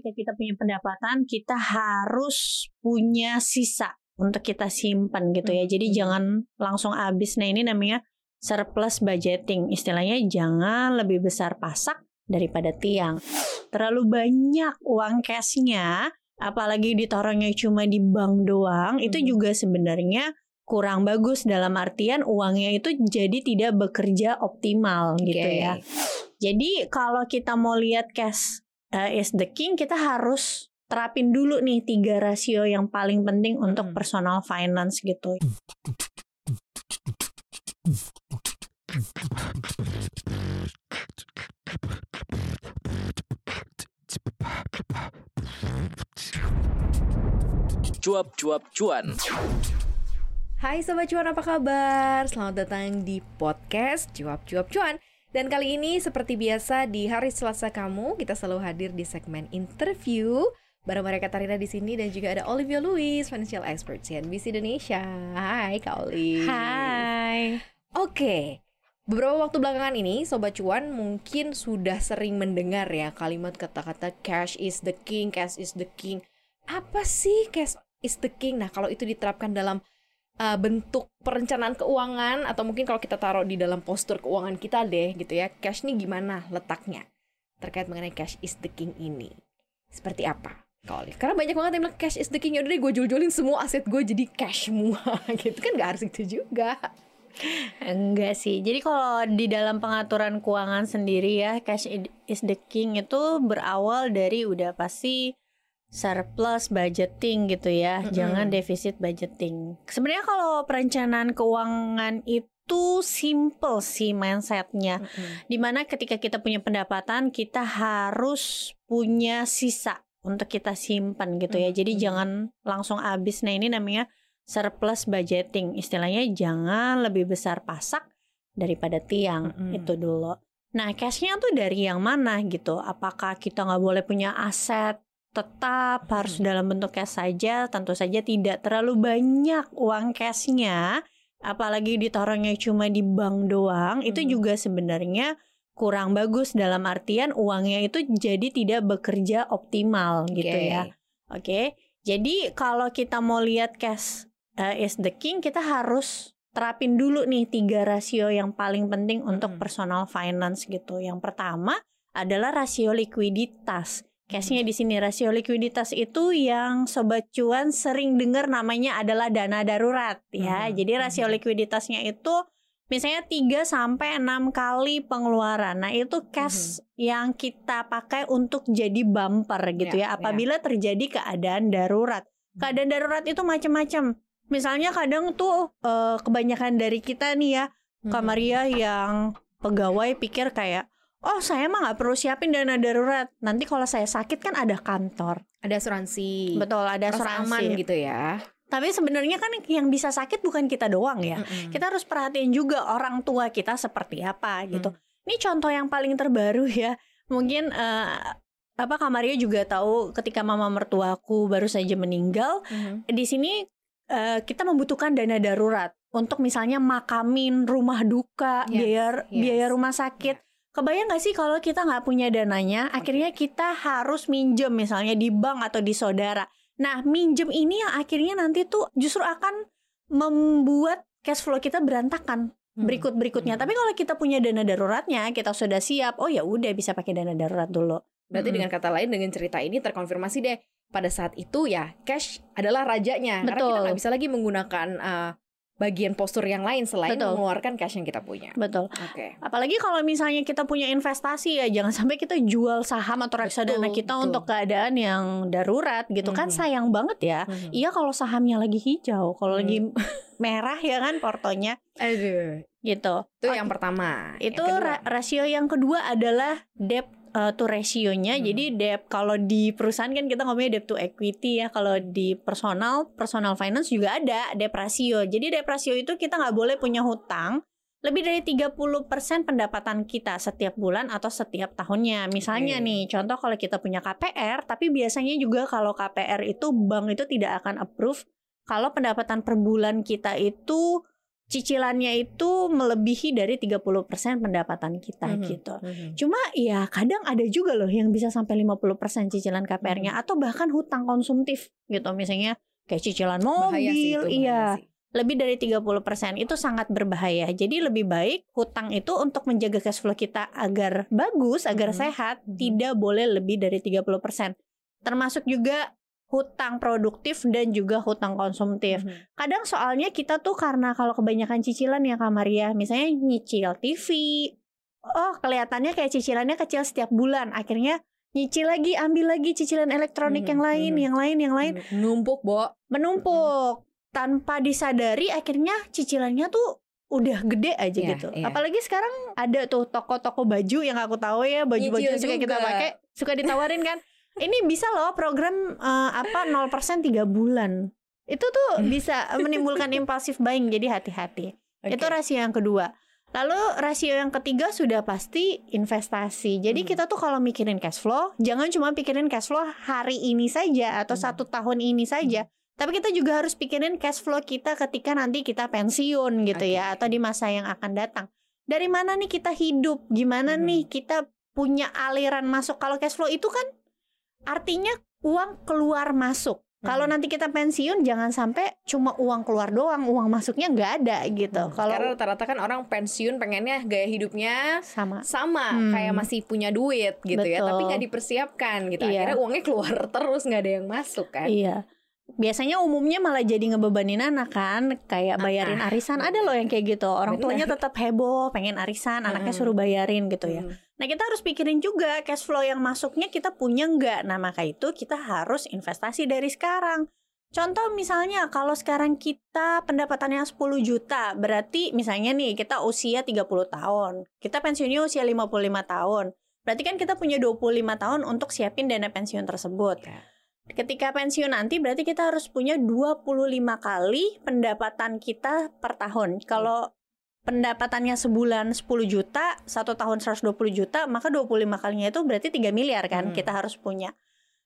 ketika kita punya pendapatan kita harus punya sisa untuk kita simpan gitu ya. Jadi Hmm. jangan langsung habis. Nah, ini namanya surplus budgeting. Istilahnya jangan lebih besar pasak daripada tiang. Terlalu banyak uang cashnya, apalagi ditaruhnya cuma di bank doang, itu Hmm. juga sebenarnya kurang bagus dalam artian uangnya itu jadi tidak bekerja optimal gitu Oke. ya. Jadi kalau kita mau lihat cash uh, is the king, kita harus terapin dulu nih tiga rasio yang paling penting untuk Hmm. personal finance gitu. Cuap-cuap cuan. Hai Sobat Cuan apa kabar? Selamat datang di podcast Cuap Cuap Cuan Dan kali ini seperti biasa di hari Selasa kamu Kita selalu hadir di segmen interview Bareng mereka Tarina di sini dan juga ada Olivia Louis, financial expert CNBC Indonesia. Hai Kak Oli. Hai. Oke, beberapa waktu belakangan ini Sobat Cuan mungkin sudah sering mendengar ya kalimat kata-kata cash is the king, cash is the king. Apa sih cash is the king? Nah kalau itu diterapkan dalam uh, bentuk perencanaan keuangan atau mungkin kalau kita taruh di dalam postur keuangan kita deh gitu ya, cash nih gimana letaknya terkait mengenai cash is the king ini? Seperti apa? Olive? Karena banyak banget yang bilang cash is the king Yaudah deh gue jual-jualin semua aset gue jadi cash semua gitu kan gak harus itu juga Enggak sih. Jadi kalau di dalam pengaturan keuangan sendiri ya, cash is the king itu berawal dari udah pasti surplus budgeting gitu ya. Mm-mm. Jangan defisit budgeting. Sebenarnya kalau perencanaan keuangan itu simple sih mindsetnya. Di mana ketika kita punya pendapatan, kita harus punya sisa untuk kita simpan gitu ya. Jadi Mhm. jangan langsung habis. Nah ini namanya surplus budgeting. Istilahnya jangan lebih besar pasak daripada tiang. Mhm. Itu dulu. Nah cashnya tuh dari yang mana gitu? Apakah kita nggak boleh punya aset tetap harus Mhm. dalam bentuk cash saja? Tentu saja tidak terlalu banyak uang cashnya. Apalagi ditaruhnya cuma di bank doang. Itu Mhm. juga sebenarnya kurang bagus dalam artian uangnya itu jadi tidak bekerja optimal gitu Oke. ya. Oke. Jadi kalau kita mau lihat cash uh, is the king, kita harus terapin dulu nih tiga rasio yang paling penting untuk Mm-mm. personal finance gitu. Yang pertama adalah rasio likuiditas. Cashnya di sini rasio likuiditas itu yang sobat cuan sering dengar namanya adalah dana darurat ya. Mhm. Jadi rasio Mhm. likuiditasnya itu misalnya 3 sampai 6 kali pengeluaran. Nah, itu cash yang kita pakai untuk jadi bumper gitu Ya, ya apabila terjadi keadaan darurat. Keadaan darurat itu macam-macam. Misalnya kadang tuh eh, kebanyakan dari kita nih ya, Kak Mhm. Maria yang pegawai pikir kayak Oh saya mah nggak perlu siapin dana darurat Nanti kalau saya sakit kan ada kantor ada asuransi Betul ada asuransi aman gitu ya Tapi sebenarnya kan yang bisa sakit bukan kita doang ya Mm-mm. Kita harus perhatiin juga orang tua kita seperti apa gitu Hmm. Ini contoh yang paling terbaru ya Mungkin eh, apa Kak Maria juga tahu ketika mama mertuaku baru saja meninggal Mhm. di sini eh, kita membutuhkan dana darurat untuk misalnya makamin rumah duka, Yes, biaya yes. biaya rumah sakit. Kebayang gak sih kalau kita nggak punya dananya, akhirnya kita harus minjem misalnya di bank atau di saudara. Nah, minjem ini yang akhirnya nanti tuh justru akan membuat cash flow kita berantakan Hmm. berikut berikutnya. Hmm. Tapi kalau kita punya dana daruratnya, kita sudah siap. Oh ya udah bisa pakai dana darurat dulu. Berarti Mm-mm. dengan kata lain dengan cerita ini terkonfirmasi deh pada saat itu ya cash adalah rajanya karena kita Betul. nggak bisa lagi menggunakan uh, bagian postur yang lain selain Betul. mengeluarkan cash yang kita punya. Betul. Oke. Apalagi kalau misalnya kita punya investasi ya jangan sampai kita jual saham atau reksadana Betul, kita betul. untuk keadaan yang darurat gitu kan Mhm. sayang banget ya. Mhm. Iya kalau sahamnya lagi hijau, kalau Hmm. lagi merah ya kan portonya Aduh. gitu. Itu yang pertama. Yang Itu kedua. ra- rasio yang kedua adalah debt uh, to rasionya. Hmm. Jadi debt kalau di perusahaan kan kita ngomongnya debt to equity ya. Kalau di personal personal finance juga ada debt ratio. Jadi debt ratio itu kita nggak boleh punya hutang lebih dari 30% pendapatan kita setiap bulan atau setiap tahunnya. Misalnya Oke. nih, contoh kalau kita punya KPR, tapi biasanya juga kalau KPR itu bank itu tidak akan approve kalau pendapatan per bulan kita itu cicilannya itu melebihi dari 30% pendapatan kita Mhm, gitu. mhm. Cuma ya kadang ada juga loh yang bisa sampai 50% cicilan KPR-nya Mhm. atau bahkan hutang konsumtif gitu. Misalnya kayak cicilan Bahaya sih mobil, itu, iya. sih. Lebih dari 30% itu sangat berbahaya. Jadi lebih baik hutang itu untuk menjaga cash flow kita agar bagus, agar Mhm. sehat, Mhm. tidak boleh lebih dari 30%. Termasuk juga hutang produktif dan juga hutang konsumtif. Mhm. Kadang soalnya kita tuh karena kalau kebanyakan cicilan ya Kak Maria, misalnya nyicil TV, oh kelihatannya kayak cicilannya kecil setiap bulan, akhirnya nyicil lagi, ambil lagi cicilan elektronik Mhm, yang lain, mhm. yang lain, yang lain, Numpuk, Bo. menumpuk tanpa disadari akhirnya cicilannya tuh udah gede aja Iya, gitu. iya. Apalagi sekarang ada tuh toko-toko baju yang aku tahu ya, baju-baju yang suka kita pakai, suka ditawarin kan. Ini bisa loh program eh, apa 0% 3 bulan. Itu tuh bisa menimbulkan impulsif buying jadi hati-hati. Itu Oke. rasio yang kedua. Lalu rasio yang ketiga sudah pasti investasi. Jadi Hmm. kita tuh kalau mikirin cash flow, jangan cuma pikirin cash flow hari ini saja atau Hmm. satu tahun ini saja. Tapi kita juga harus pikirin cash flow kita ketika nanti kita pensiun gitu Oke. ya atau di masa yang akan datang. Dari mana nih kita hidup? Gimana Hmm. nih kita punya aliran masuk? Kalau cash flow itu kan artinya uang keluar masuk. Kalau Hmm. nanti kita pensiun jangan sampai cuma uang keluar doang, uang masuknya nggak ada gitu. Hmm, Kalau Karena rata-rata kan orang pensiun pengennya gaya hidupnya sama sama Hmm. kayak masih punya duit gitu ya, Betul. tapi nggak dipersiapkan gitu. Iya. Akhirnya uangnya keluar terus nggak ada yang masuk kan. Iya. Biasanya umumnya malah jadi ngebebanin anak kan, kayak bayarin Ah, arisan. Ada loh yang kayak gitu. Orang tuanya Bener. tetap heboh, pengen arisan, anaknya Mm-mm. suruh bayarin gitu ya. Hmm. Nah kita harus pikirin juga cash flow yang masuknya kita punya nggak. Nah maka itu kita harus investasi dari sekarang. Contoh misalnya kalau sekarang kita pendapatannya 10 juta, berarti misalnya nih kita usia 30 tahun, kita pensiunnya usia 55 tahun. Berarti kan kita punya 25 tahun untuk siapin dana pensiun tersebut. Ya. Ketika pensiun nanti berarti kita harus punya 25 kali pendapatan kita per tahun. Kalau pendapatannya sebulan 10 juta, satu tahun 120 juta, maka 25 kalinya itu berarti 3 miliar kan Hmm. kita harus punya.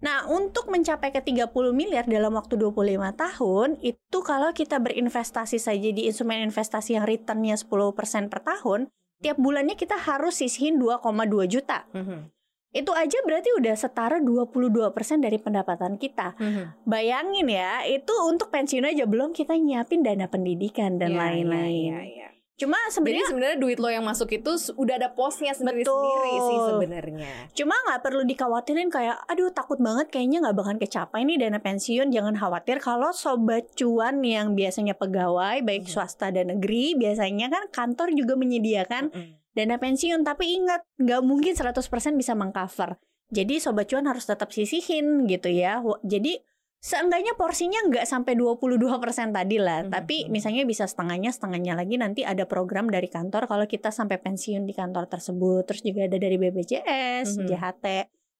Nah, untuk mencapai ke 30 miliar dalam waktu 25 tahun, itu kalau kita berinvestasi saja di instrumen investasi yang returnnya 10% per tahun, tiap bulannya kita harus sisihin 2,2 juta. Mhm. Itu aja berarti udah setara 22% dari pendapatan kita. Mhm. Bayangin ya, itu untuk pensiun aja belum kita nyiapin dana pendidikan dan Ya, lain-lain. ya, ya, ya. Cuma sebenarnya sebenarnya duit lo yang masuk itu udah ada posnya sendiri-sendiri sih Betul. sebenarnya. cuma nggak perlu dikhawatirin kayak aduh takut banget kayaknya nggak bakal kecapai nih dana pensiun. Jangan khawatir kalau sobat cuan yang biasanya pegawai baik Mhm. swasta dan negeri biasanya kan kantor juga menyediakan Mhm. dana pensiun tapi ingat nggak mungkin 100% bisa mengcover jadi sobat cuan harus tetap sisihin gitu ya jadi seenggaknya porsinya nggak sampai 22% tadi lah Mhm, tapi mhm. misalnya bisa setengahnya setengahnya lagi nanti ada program dari kantor kalau kita sampai pensiun di kantor tersebut terus juga ada dari BPJS Mhm. JHT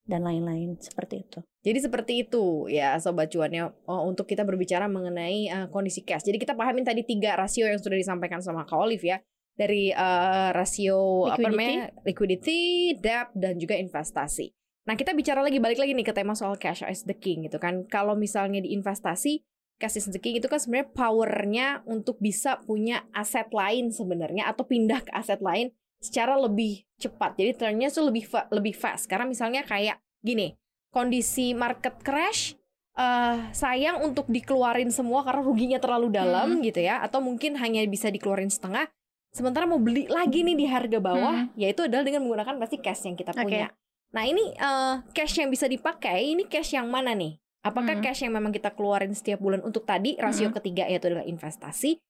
dan lain-lain seperti itu Jadi seperti itu ya sobat cuannya oh, untuk kita berbicara mengenai uh, kondisi cash. Jadi kita pahamin tadi tiga rasio yang sudah disampaikan sama Kak Olive ya. Dari uh, rasio apa Liquidity. namanya? liquidity, debt dan juga investasi. Nah, kita bicara lagi balik lagi nih ke tema soal cash is the king gitu kan. Kalau misalnya di investasi cash is the king itu kan sebenarnya powernya untuk bisa punya aset lain sebenarnya atau pindah ke aset lain secara lebih cepat. Jadi turnnya tuh lebih fa- lebih fast. Karena misalnya kayak gini, kondisi market crash eh sayang untuk dikeluarin semua karena ruginya terlalu dalam gitu ya atau mungkin hanya bisa dikeluarin setengah sementara mau beli lagi nih di harga bawah yaitu adalah dengan menggunakan pasti cash yang kita punya nah ini eh, cash yang bisa dipakai ini cash yang mana nih apakah Hmm. cash yang memang kita keluarin setiap bulan untuk tadi rasio Hmm. ketiga yaitu adalah investasi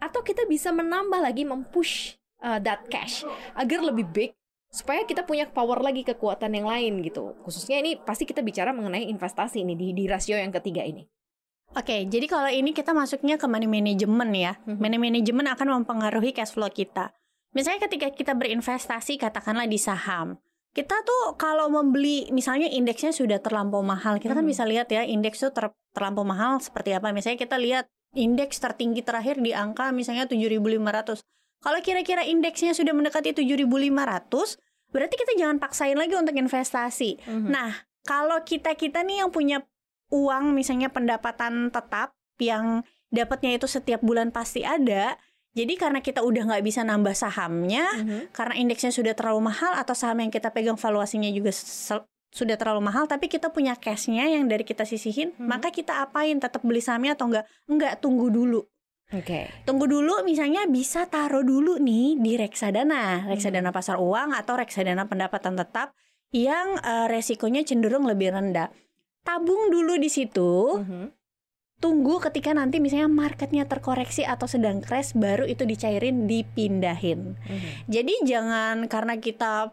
atau kita bisa menambah lagi mempush eh, that cash agar lebih big supaya kita punya power lagi kekuatan yang lain gitu. Khususnya ini pasti kita bicara mengenai investasi ini di, di rasio yang ketiga ini. Oke, jadi kalau ini kita masuknya ke money management ya. Mhm. Money management akan mempengaruhi cash flow kita. Misalnya ketika kita berinvestasi katakanlah di saham. Kita tuh kalau membeli misalnya indeksnya sudah terlampau mahal. Kita kan Mhm. bisa lihat ya indeks tuh ter- terlampau mahal seperti apa. Misalnya kita lihat indeks tertinggi terakhir di angka misalnya 7.500. Kalau kira-kira indeksnya sudah mendekati 7.500, berarti kita jangan paksain lagi untuk investasi. Nah, kalau kita-kita nih yang punya uang misalnya pendapatan tetap yang dapatnya itu setiap bulan pasti ada, Jadi karena kita udah nggak bisa nambah sahamnya, Mhm. karena indeksnya sudah terlalu mahal atau saham yang kita pegang valuasinya juga sudah terlalu mahal, tapi kita punya cashnya yang dari kita sisihin, Mhm. maka kita apain? Tetap beli sahamnya atau enggak? Enggak, tunggu dulu. Oke. Tunggu dulu misalnya bisa taruh dulu nih di reksadana, reksadana pasar uang atau reksadana pendapatan tetap yang eh, resikonya cenderung lebih rendah. Tabung dulu di situ, Mhm. Tunggu ketika nanti misalnya marketnya terkoreksi atau sedang crash baru itu dicairin dipindahin. Mhm. Jadi jangan karena kita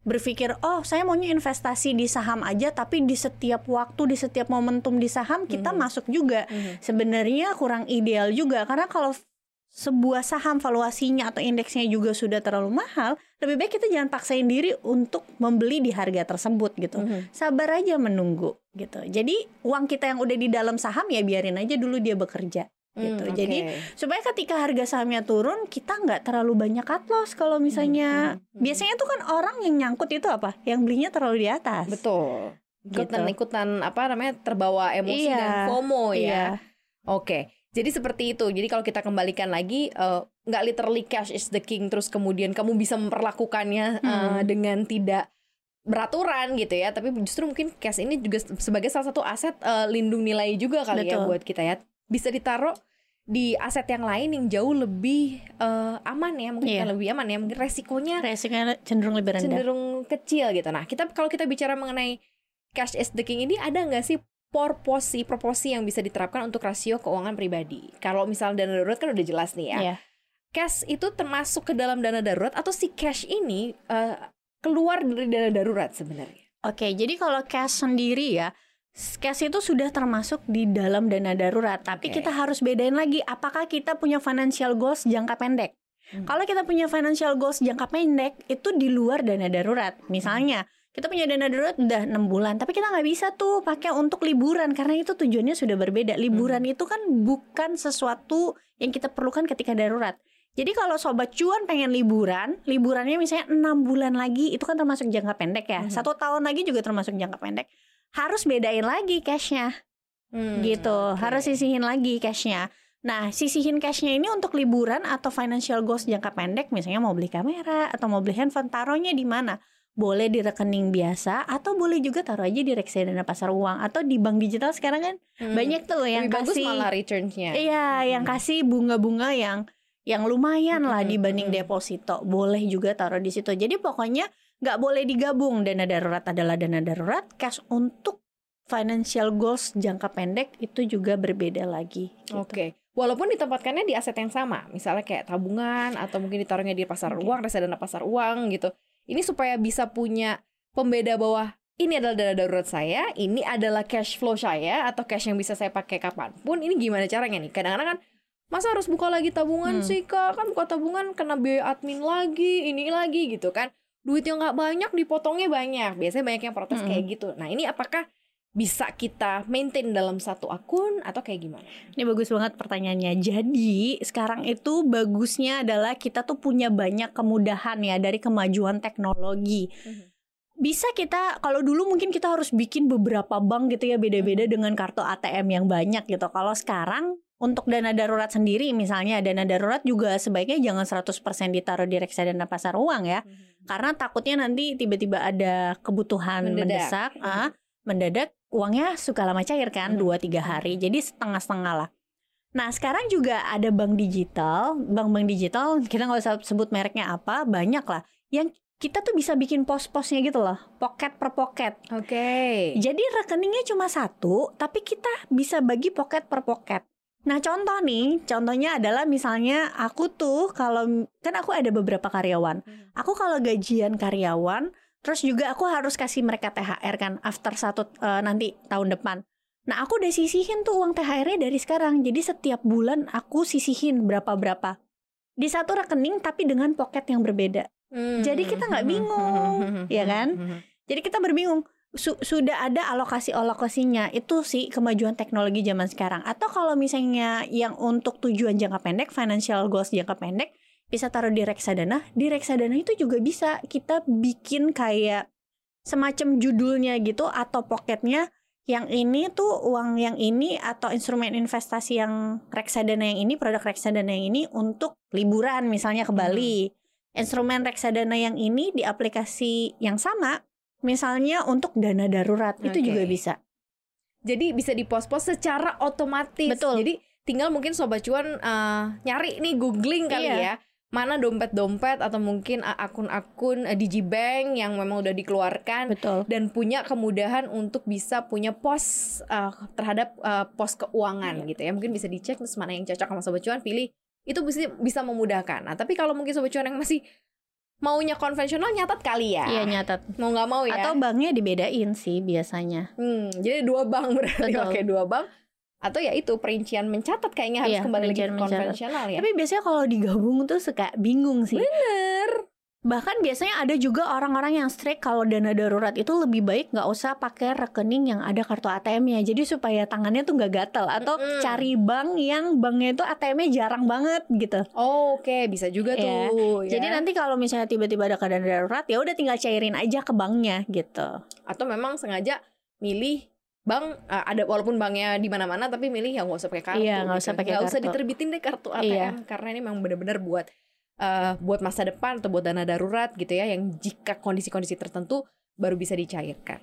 berpikir oh saya maunya investasi di saham aja tapi di setiap waktu di setiap momentum di saham kita Mhm. masuk juga Mhm. sebenarnya kurang ideal juga karena kalau sebuah saham valuasinya atau indeksnya juga sudah terlalu mahal lebih baik kita jangan paksain diri untuk membeli di harga tersebut gitu Mhm. sabar aja menunggu gitu jadi uang kita yang udah di dalam saham ya biarin aja dulu dia bekerja gitu. Hmm, Jadi, oke. supaya ketika harga sahamnya turun kita nggak terlalu banyak cut loss kalau misalnya Hmm, hmm, hmm. biasanya tuh kan orang yang nyangkut itu apa yang belinya terlalu di atas betul. Ikutan Gitu. ikutan apa namanya terbawa emosi Iya, dan FOMO ya. iya Oke. Jadi seperti itu. Jadi kalau kita kembalikan lagi eh, nggak literally cash is the king terus kemudian kamu bisa memperlakukannya eh, Hmm. dengan tidak beraturan gitu ya. Tapi justru mungkin cash ini juga sebagai salah satu aset eh, lindung nilai juga kali ya Betul. buat kita ya. Bisa ditaruh di aset yang lain yang jauh lebih eh, aman ya, mungkin bukan lebih aman ya, mungkin resikonya resikonya cenderung lebih rendah cenderung kecil gitu. Nah, kita kalau kita bicara mengenai cash is the king ini ada nggak sih proporsi proporsi yang bisa diterapkan untuk rasio keuangan pribadi? Kalau misal dana darurat kan udah jelas nih ya. Iya. Cash itu termasuk ke dalam dana darurat atau si cash ini eh, keluar dari dana darurat sebenarnya? Oke, jadi kalau cash sendiri ya, cash itu sudah termasuk di dalam dana darurat. Tapi Oke. kita harus bedain lagi, apakah kita punya financial goals jangka pendek? Hmm. Kalau kita punya financial goals jangka pendek, itu di luar dana darurat. Misalnya, kita punya dana darurat udah 6 bulan, tapi kita nggak bisa tuh pakai untuk liburan karena itu tujuannya sudah berbeda. Liburan itu kan bukan sesuatu yang kita perlukan ketika darurat. Jadi kalau sobat cuan pengen liburan, liburannya misalnya enam bulan lagi, itu kan termasuk jangka pendek ya. Mhm. Satu tahun lagi juga termasuk jangka pendek. Harus bedain lagi cashnya, Hmm, gitu. oke. Harus sisihin lagi cashnya. Nah, sisihin cashnya ini untuk liburan atau financial goals jangka pendek, misalnya mau beli kamera atau mau beli handphone, taruhnya di mana? Boleh di rekening biasa atau boleh juga taruh aja di reksadana pasar uang atau di bank digital sekarang kan Hmm. banyak tuh yang Lebih bagus kasih malah returns-nya. Iya, yang Hmm. kasih bunga-bunga yang yang lumayan lah Mm-mm, dibanding mm-mm. deposito. Boleh juga taruh di situ. Jadi pokoknya nggak boleh digabung. Dana darurat adalah dana darurat, cash untuk financial goals jangka pendek itu juga berbeda lagi. gitu. Oke. Walaupun ditempatkannya di aset yang sama, misalnya kayak tabungan atau mungkin ditaruhnya di pasar Oke. uang, reksadana pasar uang gitu. Ini supaya bisa punya pembeda bahwa ini adalah dana darurat saya, ini adalah cash flow saya atau cash yang bisa saya pakai kapan pun. Ini gimana caranya nih? Kadang-kadang kan masa harus buka lagi tabungan Hmm. sih kak? Kan buka tabungan kena biaya admin lagi, ini lagi gitu kan? Duit yang nggak banyak dipotongnya banyak. Biasanya banyak yang protes Mm-mm. kayak gitu. Nah ini apakah bisa kita maintain dalam satu akun atau kayak gimana? Ini bagus banget pertanyaannya. Jadi sekarang itu bagusnya adalah kita tuh punya banyak kemudahan ya dari kemajuan teknologi. Mhm. Bisa kita kalau dulu mungkin kita harus bikin beberapa bank gitu ya beda-beda dengan kartu ATM yang banyak gitu. Kalau sekarang untuk dana darurat sendiri misalnya dana darurat juga sebaiknya jangan 100% ditaruh di reksadana pasar uang ya. Karena takutnya nanti tiba-tiba ada kebutuhan Mendadak. mendesak, ah, mendadak uangnya suka lama cair kan Mhm. 2-3 hari. Jadi setengah-setengah lah. Nah sekarang juga ada bank digital, bank-bank digital kita nggak usah sebut mereknya apa, banyak lah yang kita tuh bisa bikin pos-posnya gitu loh, pocket per pocket. Oke. Jadi rekeningnya cuma satu, tapi kita bisa bagi pocket per pocket. Nah contoh nih, contohnya adalah misalnya aku tuh kalau kan aku ada beberapa karyawan, aku kalau gajian karyawan, terus juga aku harus kasih mereka THR kan after satu eh, nanti tahun depan. Nah aku udah sisihin tuh uang THR-nya dari sekarang, jadi setiap bulan aku sisihin berapa berapa di satu rekening tapi dengan pocket yang berbeda. Hmm. Jadi kita nggak bingung, ya kan? Jadi kita berbingung su- sudah ada alokasi-alokasinya itu sih kemajuan teknologi zaman sekarang. Atau kalau misalnya yang untuk tujuan jangka pendek, financial goals jangka pendek bisa taruh di reksadana. Di reksadana itu juga bisa kita bikin kayak semacam judulnya gitu atau pocketnya yang ini tuh uang yang ini atau instrumen investasi yang reksadana yang ini, produk reksadana yang ini untuk liburan misalnya ke Bali. Instrumen reksadana yang ini di aplikasi yang sama misalnya untuk dana darurat itu Oke. juga bisa. Jadi bisa dipos-pos secara otomatis. Betul. Jadi tinggal mungkin sobat cuan eh, nyari nih googling kali Iya. ya. Mana dompet-dompet atau mungkin eh, akun-akun eh, digibank yang memang udah dikeluarkan Betul. dan punya kemudahan untuk bisa punya pos eh, terhadap eh, pos keuangan Iya. gitu ya. Mungkin bisa dicek terus mana yang cocok sama sobat cuan pilih. Itu bisa bisa memudahkan. Nah, tapi kalau mungkin sobat cuan yang masih maunya konvensional nyatat kali ya. Iya nyatat. Mau nggak mau ya. Atau banknya dibedain sih biasanya. Hmm, jadi dua bank berarti Betul. pakai dua bank atau ya itu perincian mencatat kayaknya harus Iya, kembali lagi ke konvensional ya. Tapi biasanya kalau digabung tuh suka bingung sih. Bener. Bahkan biasanya ada juga orang-orang yang strict kalau dana darurat itu lebih baik nggak usah pakai rekening yang ada kartu ATM-nya. Jadi supaya tangannya tuh nggak gatel atau Mm-mm. cari bank yang banknya itu ATM-nya jarang banget gitu. Oh, Oke, bisa juga Iya. tuh. ya. Jadi nanti kalau misalnya tiba-tiba ada keadaan darurat ya udah tinggal cairin aja ke banknya gitu. atau memang sengaja milih bank eh, ada walaupun banknya di mana-mana tapi milih yang nggak usah pakai kartu. Iya, nggak gitu. usah pakai Nggak usah diterbitin deh kartu ATM Iya. karena ini memang benar-benar buat eh, buat masa depan atau buat dana darurat gitu ya yang jika kondisi-kondisi tertentu baru bisa dicairkan.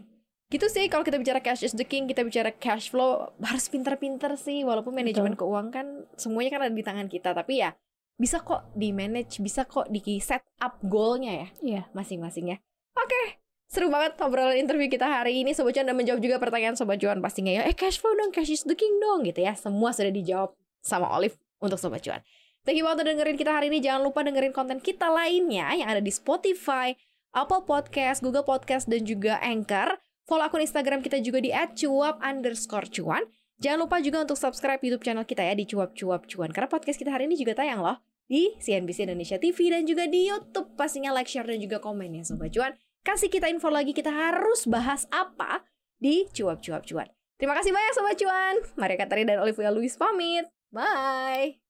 Gitu sih kalau kita bicara cash is the king, kita bicara cash flow harus pinter-pinter sih walaupun manajemen keuangan kan semuanya kan ada di tangan kita tapi ya bisa kok di manage, bisa kok di set up goalnya ya Iya. masing-masing ya. Oke, seru banget obrolan interview kita hari ini. Sobat Cuan dan menjawab juga pertanyaan Sobat Cuan pastinya ya. Eh cash flow dong, cash is the king dong gitu ya. Semua sudah dijawab sama Olive untuk Sobat Cuan. Thank you banget udah dengerin kita hari ini. Jangan lupa dengerin konten kita lainnya yang ada di Spotify, Apple Podcast, Google Podcast, dan juga Anchor. Follow akun Instagram kita juga di @cuap underscore cuan. Jangan lupa juga untuk subscribe YouTube channel kita ya di cuap cuap cuan. Karena podcast kita hari ini juga tayang loh di CNBC Indonesia TV dan juga di YouTube. Pastinya like, share, dan juga komen ya Sobat Cuan. Kasih kita info lagi kita harus bahas apa di cuap cuap cuan. Terima kasih banyak Sobat Cuan. Maria Katari dan Olivia Luis pamit. Bye.